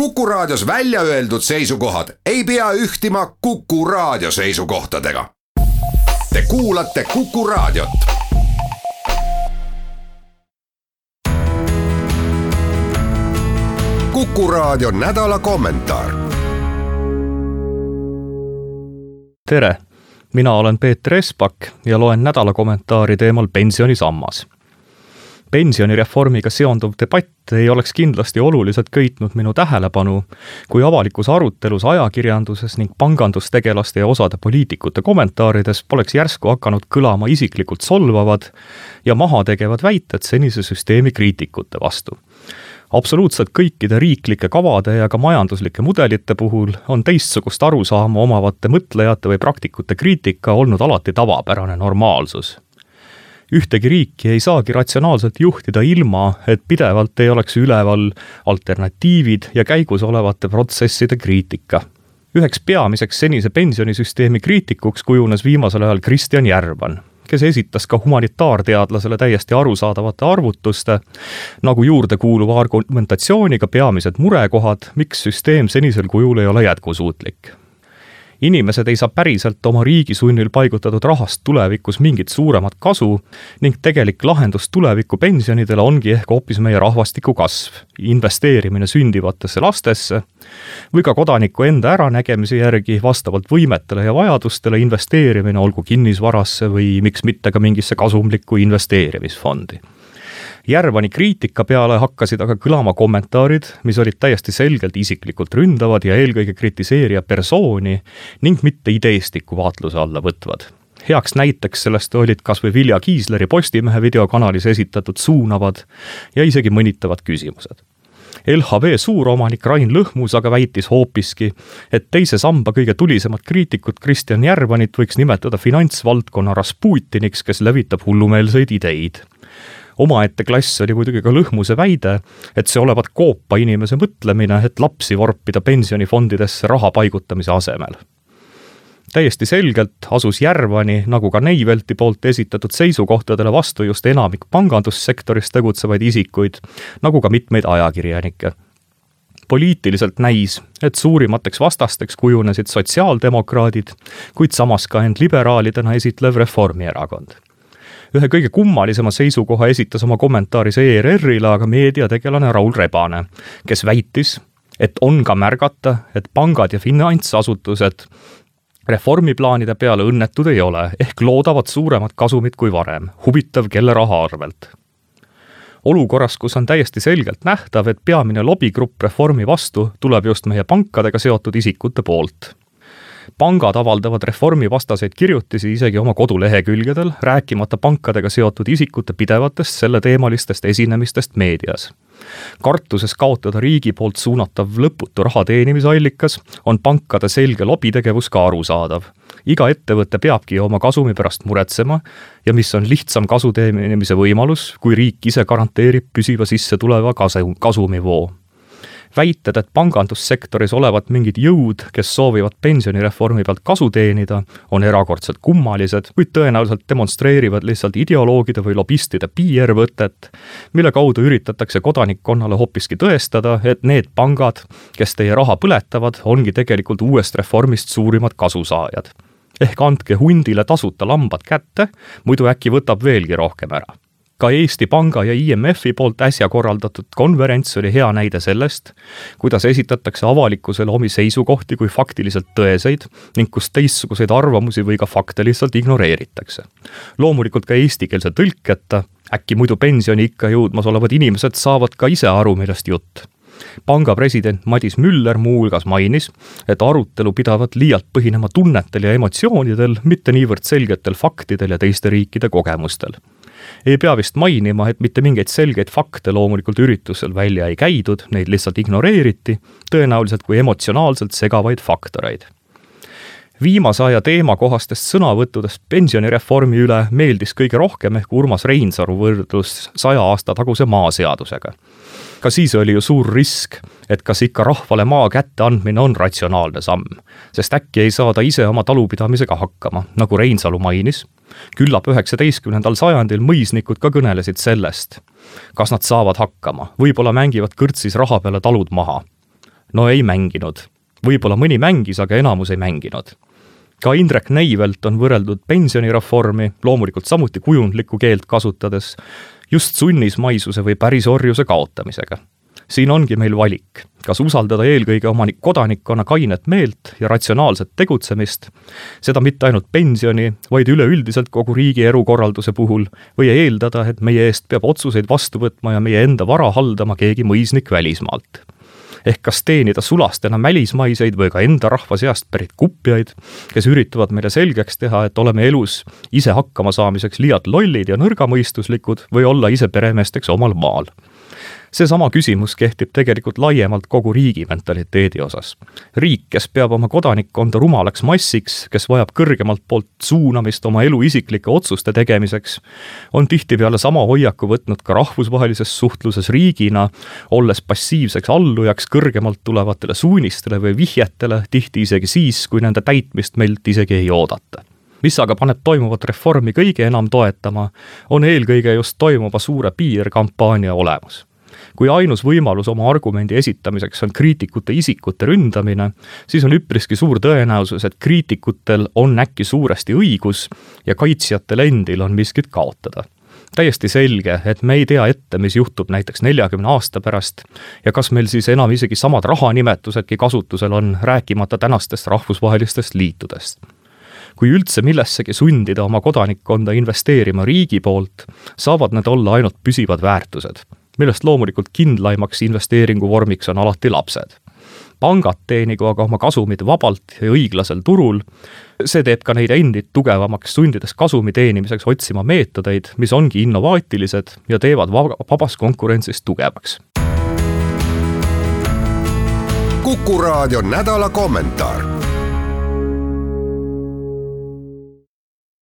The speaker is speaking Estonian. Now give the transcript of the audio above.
Kuku Raadios välja öeldud seisukohad ei pea ühtima Kuku Raadio seisukohtadega. Te kuulate Kuku Raadiot. kuku Raadio nädala kommentaar. tere, mina olen Peeter Espak ja loen nädala kommentaari teemal pensionisammas pensionireformiga seonduv debatt ei oleks kindlasti oluliselt köitnud minu tähelepanu, kui avalikus arutelus ajakirjanduses ning pangandustegelaste ja osade poliitikute kommentaarides poleks järsku hakanud kõlama isiklikult solvavad ja mahategevad väited senise süsteemi kriitikute vastu. Absoluutselt kõikide riiklike kavade ja ka majanduslike mudelite puhul on teistsugust arusaama omavate mõtlejate või praktikute kriitika olnud alati tavapärane normaalsus ühtegi riiki ei saagi ratsionaalselt juhtida ilma, et pidevalt ei oleks üleval alternatiivid ja käigusolevate protsesside kriitika. üheks peamiseks senise pensionisüsteemi kriitikuks kujunes viimasel ajal Kristjan Järvan, kes esitas ka humanitaarteadlasele täiesti arusaadavate arvutuste, nagu juurdekuuluva argumentatsiooniga peamised murekohad, miks süsteem senisel kujul ei ole jätkusuutlik inimesed ei saa päriselt oma riigi sunnil paigutatud rahast tulevikus mingit suuremat kasu ning tegelik lahendus tuleviku pensionidele ongi ehk hoopis meie rahvastiku kasv, investeerimine sündivatesse lastesse või ka kodaniku enda äranägemise järgi vastavalt võimetele ja vajadustele investeerimine, olgu kinnisvarasse või miks mitte ka mingisse kasumlikku investeerimisfondi Järvani kriitika peale hakkasid aga kõlama kommentaarid, mis olid täiesti selgelt isiklikult ründavad ja eelkõige kritiseerija persooni ning mitte ideestiku vaatluse alla võtvad heaks näiteks sellest olid kas või Vilja Kiisleri Postimehe videokanalis esitatud suunavad ja isegi mõnitavad küsimused. LHV suuromanik Rain Lõhmus aga väitis hoopiski, et teise samba kõige tulisemat kriitikut Kristjan Järvanit võiks nimetada finantsvaldkonna Rasputiniks, kes levitab hullumeelseid ideid omaette klass oli muidugi ka Lõhmuse väide, et see olevat koopa inimese mõtlemine, et lapsi vorpida pensionifondidesse raha paigutamise asemel täiesti selgelt asus Järvani, nagu ka Neivelti poolt esitatud seisukohtadele vastu just enamik pangandussektoris tegutsevaid isikuid, nagu ka mitmeid ajakirjanikke. poliitiliselt näis, et suurimateks vastasteks kujunesid sotsiaaldemokraadid, kuid samas ka end liberaalidena esitlev Reformierakond ühe kõige kummalisema seisukoha esitas oma kommentaaris ERR-ile aga meediategelane Raul Rebane, kes väitis, et on ka märgata, et pangad ja finantsasutused reformiplaanide peale õnnetud ei ole, ehk loodavad suuremat kasumit kui varem. huvitav, kelle raha arvelt? olukorras, kus on täiesti selgelt nähtav, et peamine lobigrupp reformi vastu tuleb just meie pankadega seotud isikute poolt pangad avaldavad reformivastaseid kirjutisi isegi oma kodulehekülgedel, rääkimata pankadega seotud isikute pidevatest selleteemalistest esinemistest meedias. kartuses kaotada riigi poolt suunatav lõputu raha teenimisallikas on pankade selge lobitegevus ka arusaadav. iga ettevõte peabki oma kasumi pärast muretsema ja mis on lihtsam kasu teenimise võimalus, kui riik ise garanteerib püsiva sissetuleva kasu, kasumivoo väited, et pangandussektoris olevat mingid jõud, kes soovivad pensionireformi pealt kasu teenida, on erakordselt kummalised, kuid tõenäoliselt demonstreerivad lihtsalt ideoloogide või lobistide PR-võtet, mille kaudu üritatakse kodanikkonnale hoopiski tõestada, et need pangad, kes teie raha põletavad, ongi tegelikult uuest reformist suurimad kasusaajad. ehk andke hundile tasuta lambad kätte, muidu äkki võtab veelgi rohkem ära ka Eesti Panga ja IMF-i poolt äsja korraldatud konverents oli hea näide sellest, kuidas esitatakse avalikkusele omi seisukohti kui faktiliselt tõeseid ning kus teistsuguseid arvamusi või ka fakte lihtsalt ignoreeritakse. loomulikult ka eestikeelse tõlketa, äkki muidu pensioniikka jõudmas olevad inimesed saavad ka ise aru, millest jutt panga president Madis Müller muuhulgas mainis, et arutelu pidavat liialt põhinema tunnetel ja emotsioonidel, mitte niivõrd selgetel faktidel ja teiste riikide kogemustel ei pea vist mainima, et mitte mingeid selgeid fakte loomulikult üritusel välja ei käidud, neid lihtsalt ignoreeriti, tõenäoliselt kui emotsionaalselt segavaid faktoreid viimase aja teemakohastest sõnavõttudest pensionireformi üle meeldis kõige rohkem ehk Urmas Reinsalu võrdlus saja aasta taguse maaseadusega. ka siis oli ju suur risk, et kas ikka rahvale maa kätte andmine on ratsionaalne samm, sest äkki ei saa ta ise oma talupidamisega hakkama, nagu Reinsalu mainis küllap üheksateistkümnendal sajandil mõisnikud ka kõnelesid sellest, kas nad saavad hakkama, võib-olla mängivad kõrtsis raha peale talud maha. no ei mänginud. võib-olla mõni mängis, aga enamus ei mänginud. ka Indrek Neivelt on võrreldud pensionireformi, loomulikult samuti kujundlikku keelt kasutades, just sunnismaisuse või pärisorjuse kaotamisega siin ongi meil valik, kas usaldada eelkõige oma kodanikkonna kainet meelt ja ratsionaalset tegutsemist, seda mitte ainult pensioni, vaid üleüldiselt kogu riigi elukorralduse puhul, või eeldada, et meie eest peab otsuseid vastu võtma ja meie enda vara haldama keegi mõisnik välismaalt. Ehk kas teenida sulastena välismaiseid või ka enda rahva seast pärit kupjaid, kes üritavad meile selgeks teha, et oleme elus ise hakkama saamiseks liialt lollid ja nõrgamõistuslikud või olla ise peremeesteks omal maal seesama küsimus kehtib tegelikult laiemalt kogu riigi mentaliteedi osas. riik, kes peab oma kodanikkonda rumalaks massiks, kes vajab kõrgemalt poolt suunamist oma elu isiklike otsuste tegemiseks, on tihtipeale sama hoiaku võtnud ka rahvusvahelises suhtluses riigina, olles passiivseks allujaks kõrgemalt tulevatele suunistele või vihjetele, tihti isegi siis, kui nende täitmist meilt isegi ei oodata mis aga paneb toimuvat reformi kõige enam toetama, on eelkõige just toimuva suure PR-kampaania olemus kui ainus võimalus oma argumendi esitamiseks on kriitikute isikute ründamine, siis on üpriski suur tõenäosus, et kriitikutel on äkki suuresti õigus ja kaitsjatel endil on miskit kaotada. Täiesti selge, et me ei tea ette, mis juhtub näiteks neljakümne aasta pärast ja kas meil siis enam isegi samad rahanimetusedki kasutusel on, rääkimata tänastest rahvusvahelistest liitudest. Kui üldse millessegi sundida oma kodanikkonda investeerima riigi poolt, saavad need olla ainult püsivad väärtused millest loomulikult kindlaimaks investeeringuvormiks on alati lapsed. pangad teenigu aga oma kasumit vabalt ja õiglasel turul, see teeb ka neid endid tugevamaks, sundides kasumi teenimiseks otsima meetodeid, mis ongi innovaatilised ja teevad vabas konkurentsis tugevaks. kuku raadio nädala kommentaar